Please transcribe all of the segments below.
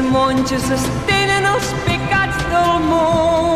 monges estenen els pecats del món.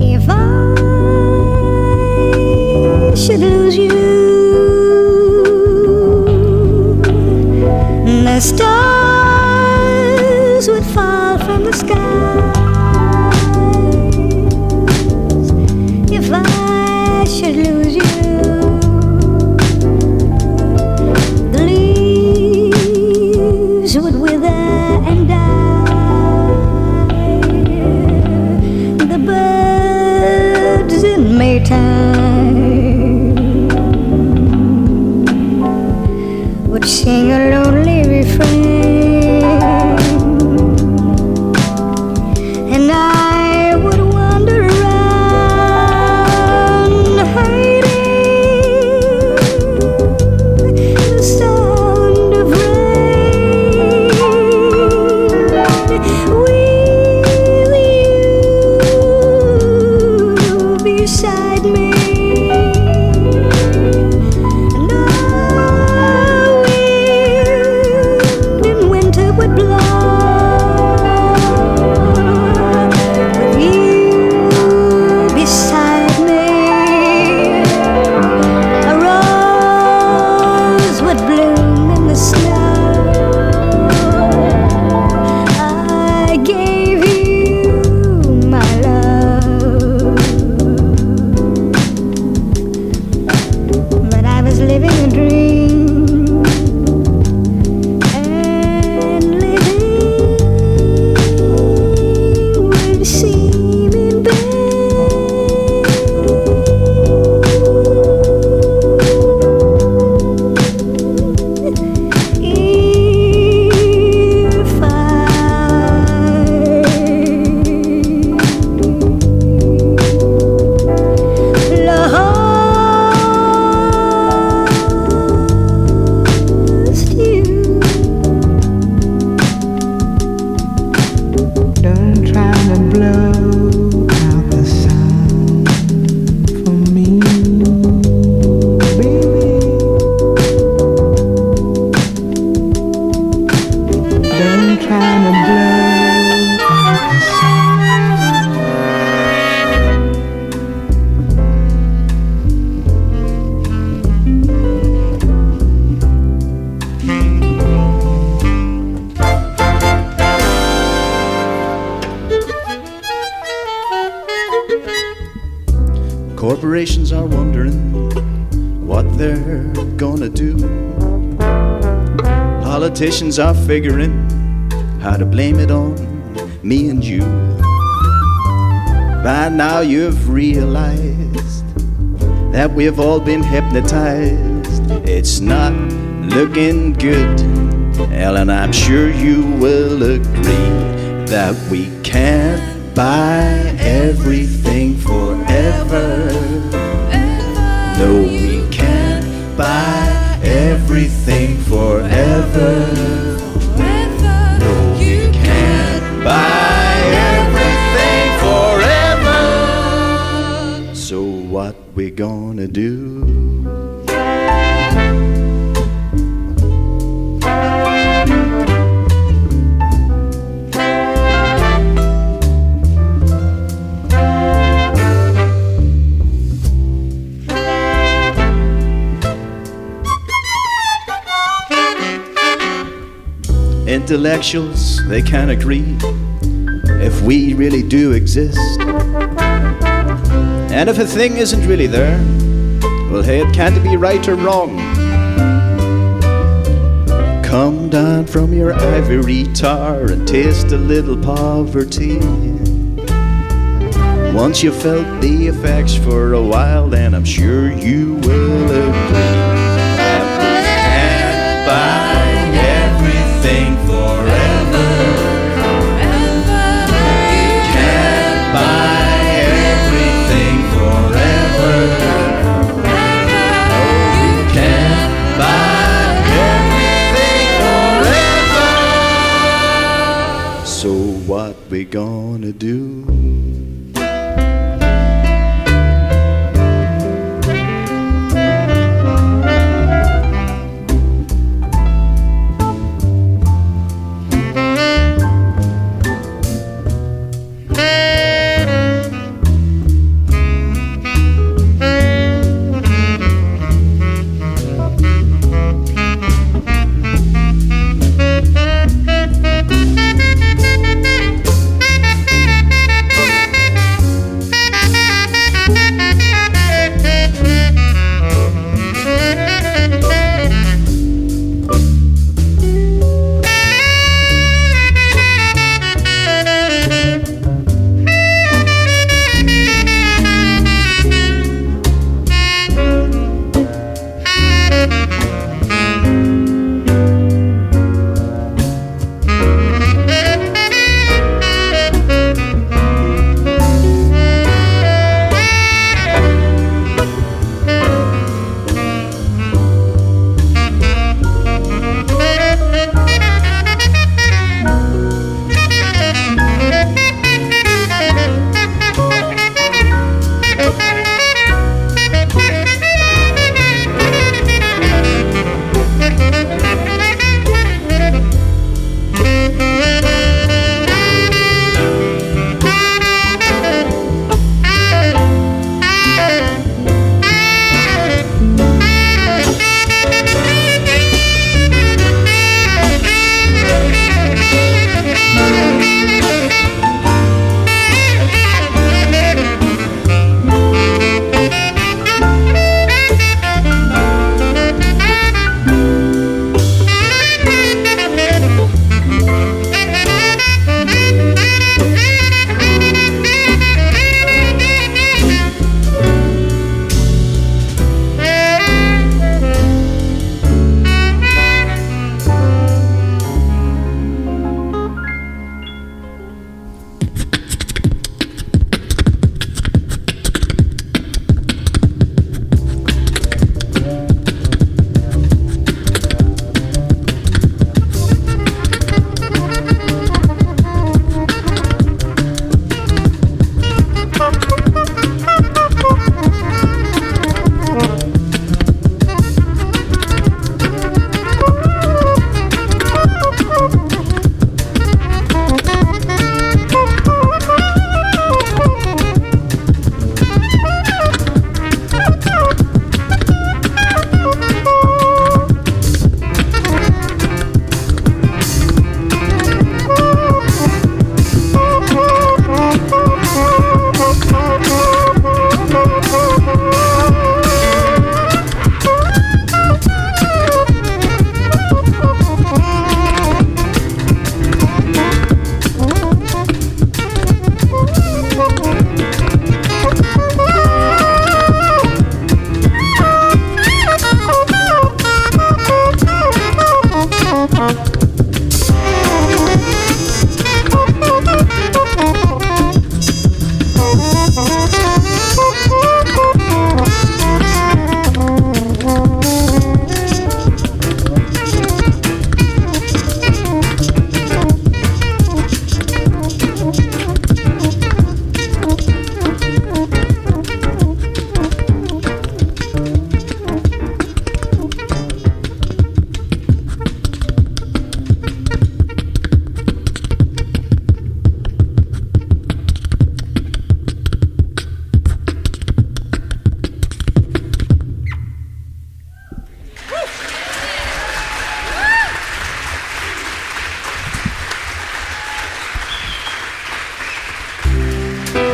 If I should lose you. Sing a lonely refrain, blow Politicians are figuring how to blame it on me and you. By now you've realized that we've all been hypnotized. It's not looking good, Ellen. I'm sure you will agree that we can't buy everything forever. No, we can't buy everything forever. Gonna do? Intellectuals, they can't agree if we really do exist. And if a thing isn't really there, well, hey, it can't be right or wrong. Come down from your ivory tower and taste a little poverty. Once you felt the effects for a while, then I'm sure you will agree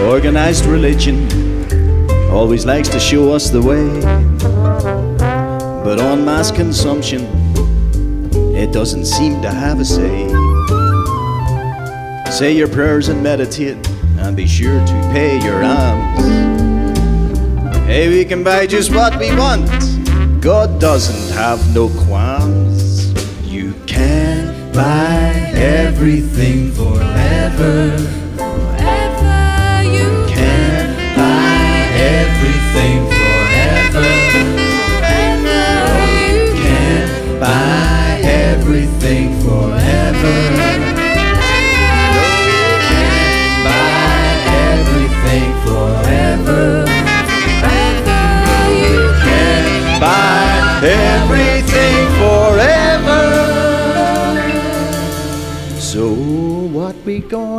Organized religion always likes to show us the way. But on mass consumption, it doesn't seem to have a say. Say your prayers and meditate, and be sure to pay your alms. Hey, we can buy just what we want. God doesn't have no qualms. You can buy everything forever.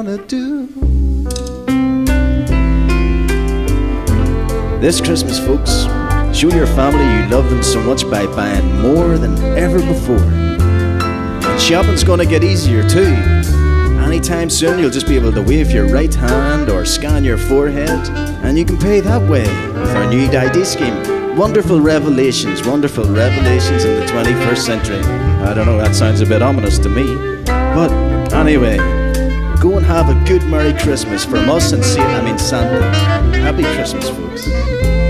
Gonna do? This Christmas, folks, show your family you love them so much by buying more than ever before. And shopping's gonna get easier too. Anytime soon, you'll just be able to wave your right hand or scan your forehead, and you can pay that way with our new ID scheme. Wonderful revelations, wonderful revelations in the 21st century. I don't know, that sounds a bit ominous to me. But anyway, go and have a good Merry Christmas from us and Satan, I mean Santa. Happy Christmas, folks.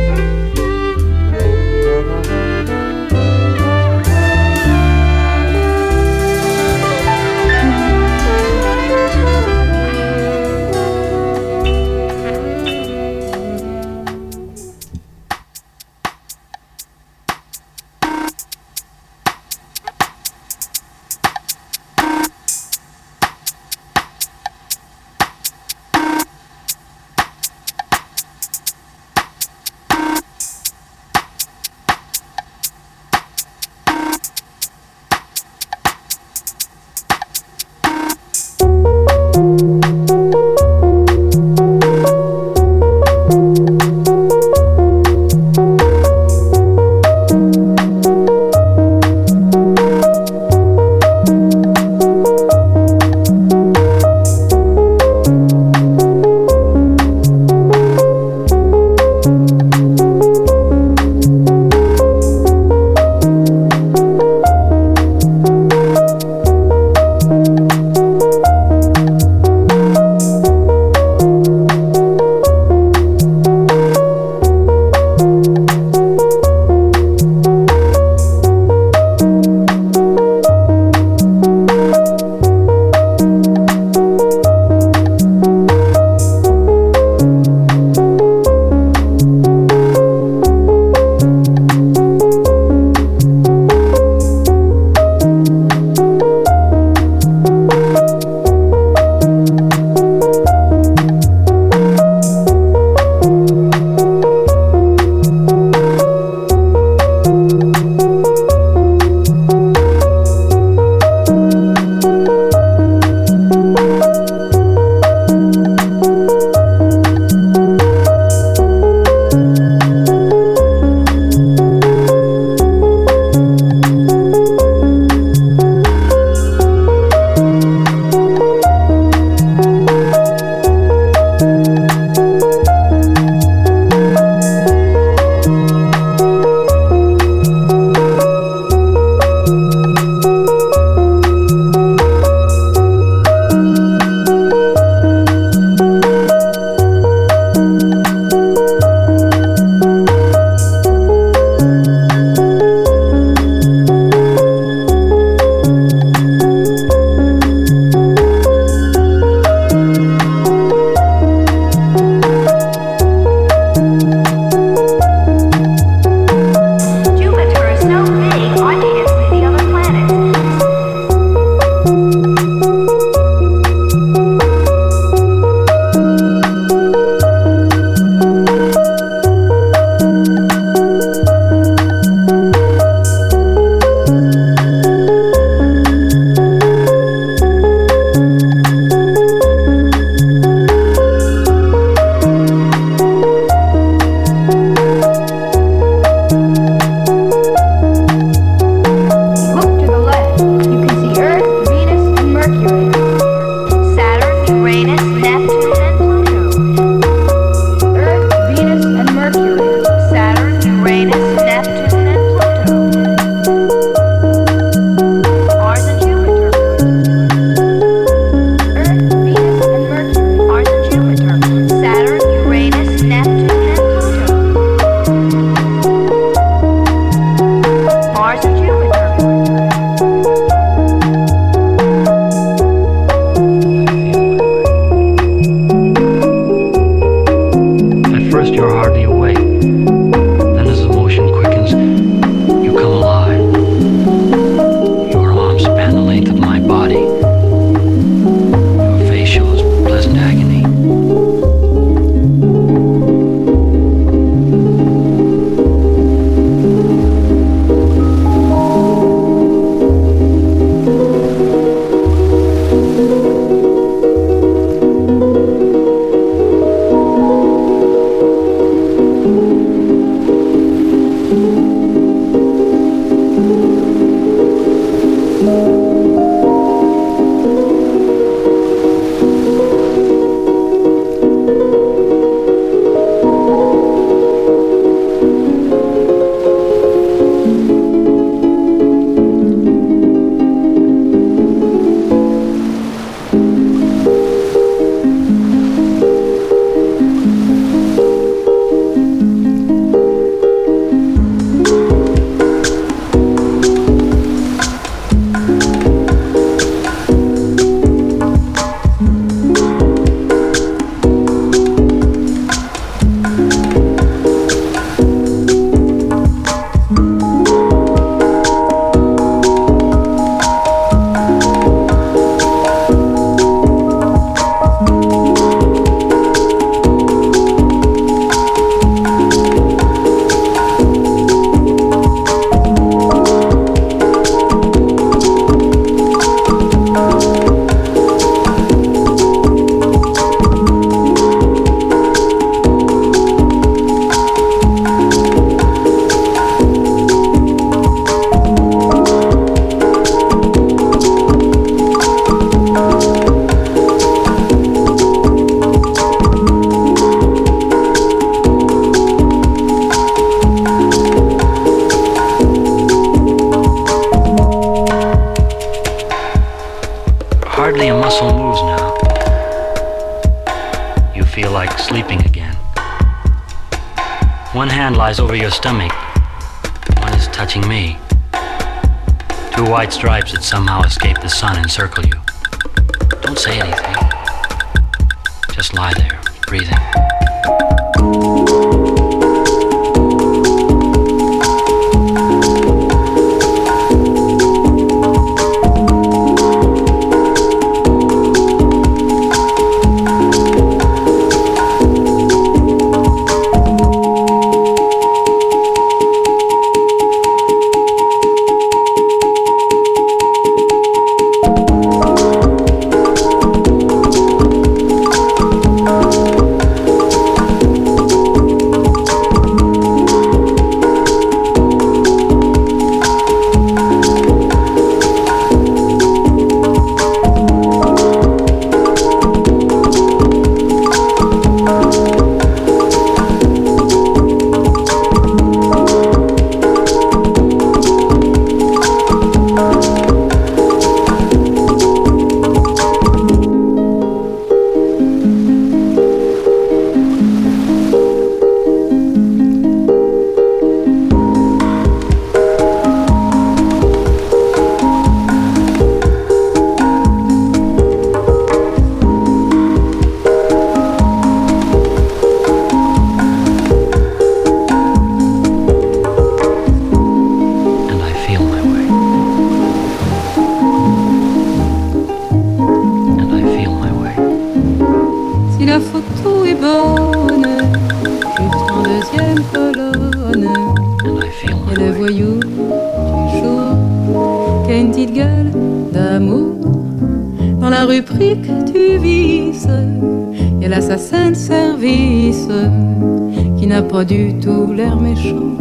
Du tout l'air méchant,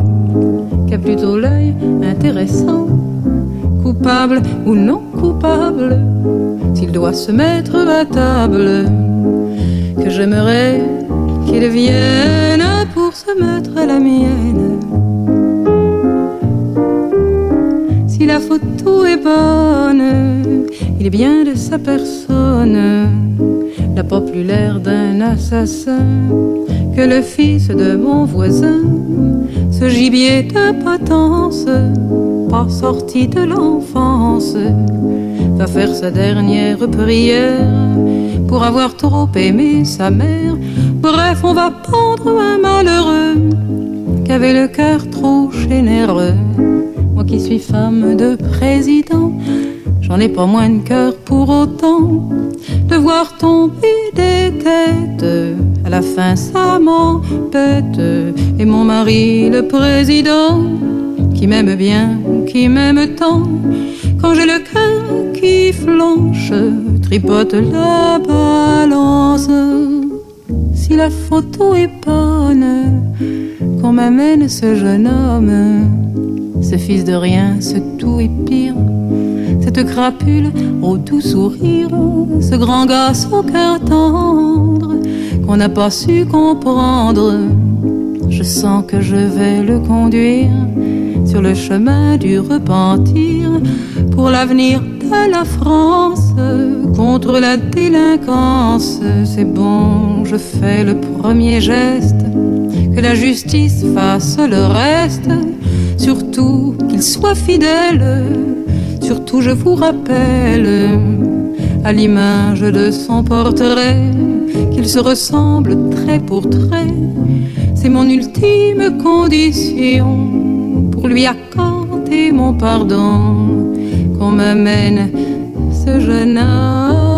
qui a plutôt l'œil intéressant, coupable ou non coupable, s'il doit se mettre à table que j'aimerais qu'il vienne pour se mettre à la mienne. Si la photo est bonne, il est bien de sa personne, n'a pas plus l'air d'un assassin le fils de mon voisin, ce gibier de potence, pas sorti de l'enfance, va faire sa dernière prière pour avoir trop aimé sa mère. Bref, on va pendre un malheureux qui avait le cœur trop généreux. Moi qui suis femme de président, j'en ai pas moins de cœur pour autant de voir tomber des têtes. À la fin, ça Et mon mari, le président, qui m'aime bien, qui m'aime tant, quand j'ai le cœur qui flanche, tripote la balance. Si la photo est bonne, qu'on m'amène ce jeune homme, ce fils de rien, ce tout est pire, cette crapule au doux sourire, ce grand gosse au cœur tendre, qu'on n'a pas su comprendre. Je sens que je vais le conduire sur le chemin du repentir pour l'avenir de la France contre la délinquance. C'est bon, je fais le premier geste, que la justice fasse le reste, surtout qu'il soit fidèle, surtout je vous rappelle à l'image de son portrait qu'il se ressemble trait pour trait. C'est mon ultime condition pour lui accorder mon pardon qu'on m'amène ce jeune homme.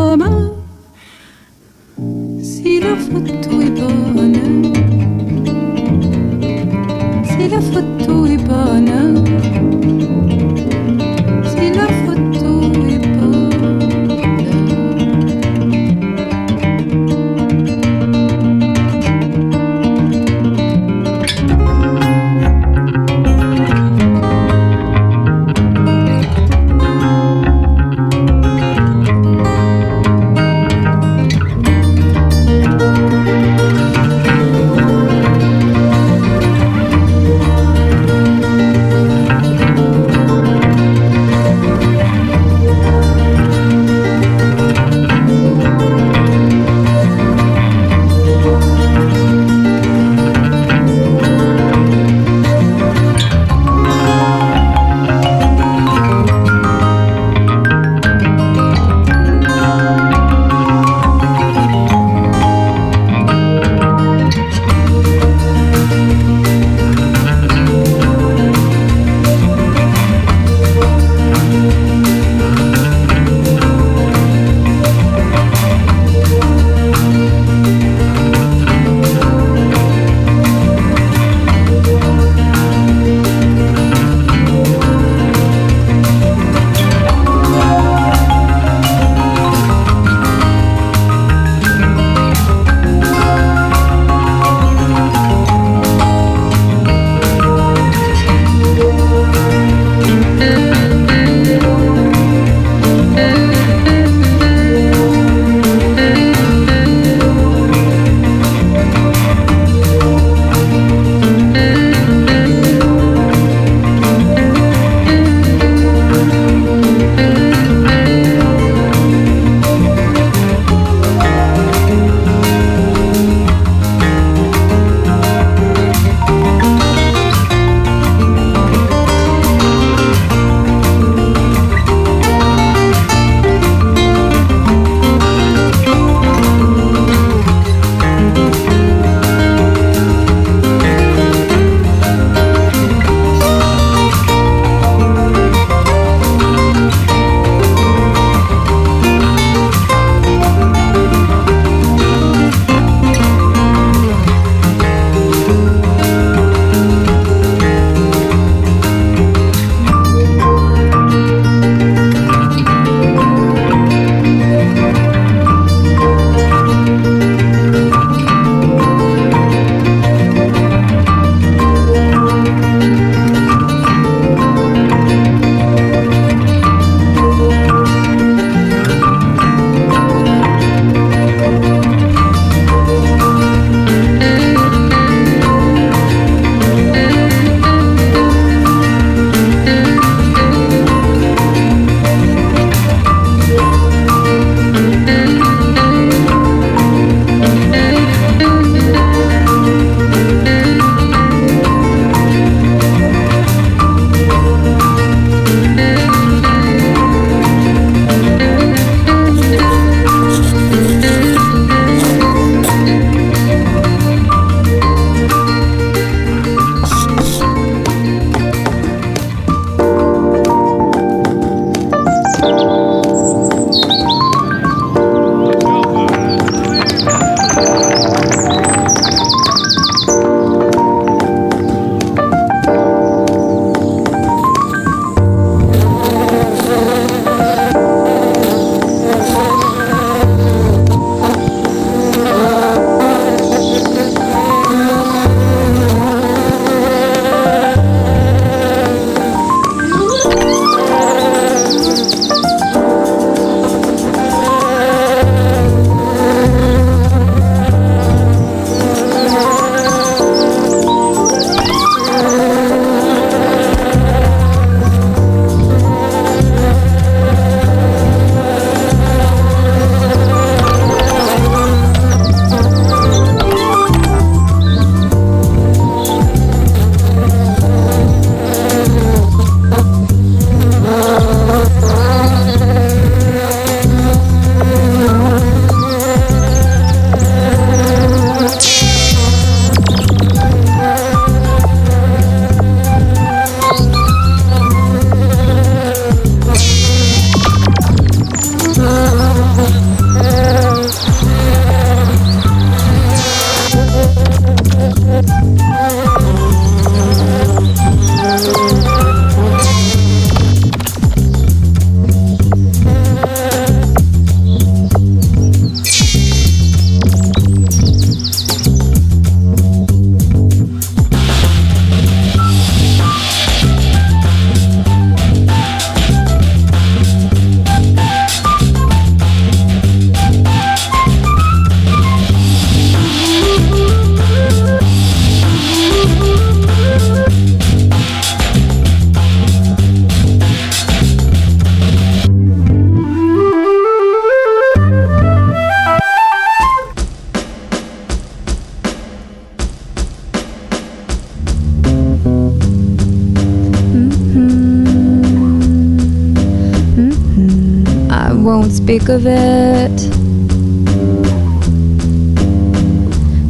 Speak of it.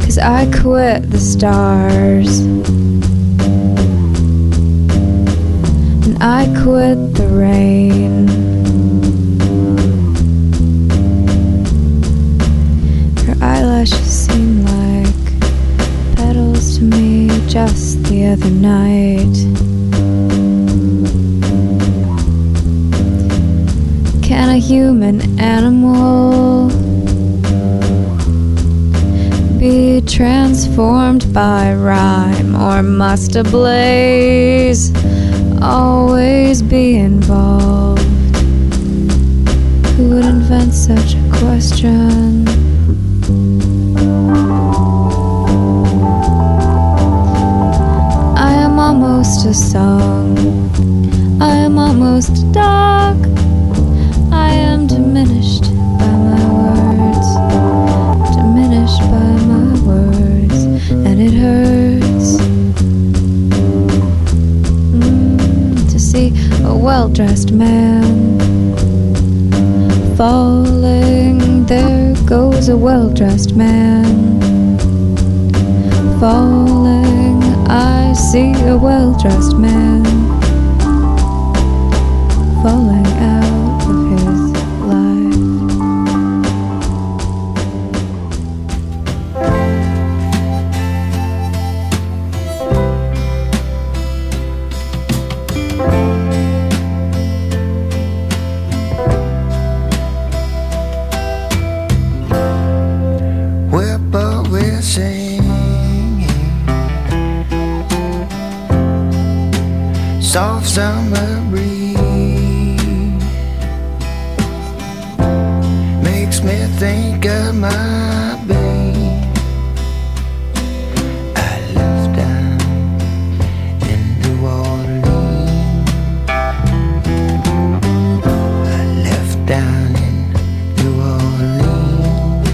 Cause I quit the stars. And I quit the rain. Her eyelashes seem like petals to me just the other night. A human animal be transformed by rhyme, or must a blaze always be involved? Who would invent such a question? I am almost a song. I am almost a dog. Diminished by my words, diminished by my words, and it hurts mm, to see a well dressed man falling. There goes a well dressed man falling. I see a well dressed man falling breeze makes me think of my. I left down in New Orleans. I left down in New Orleans.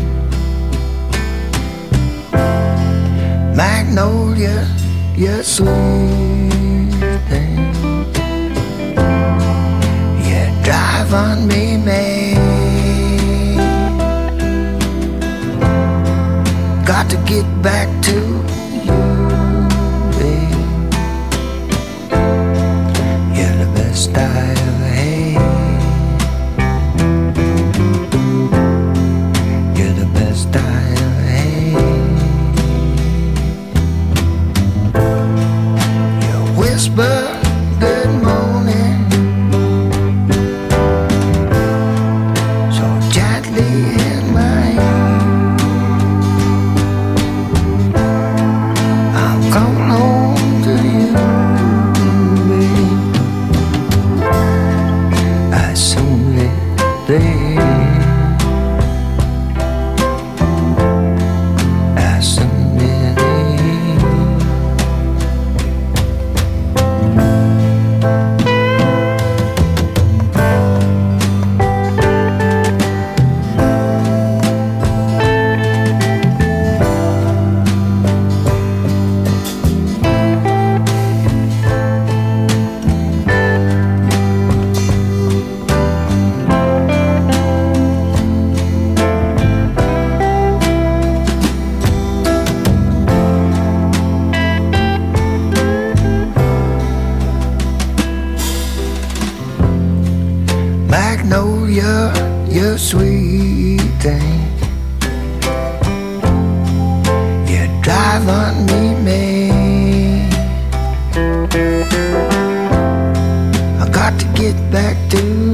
Magnolia, sweet on me, man. Got to get back to I got to get back to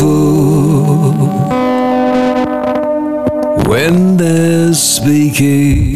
harmful when they're speaking.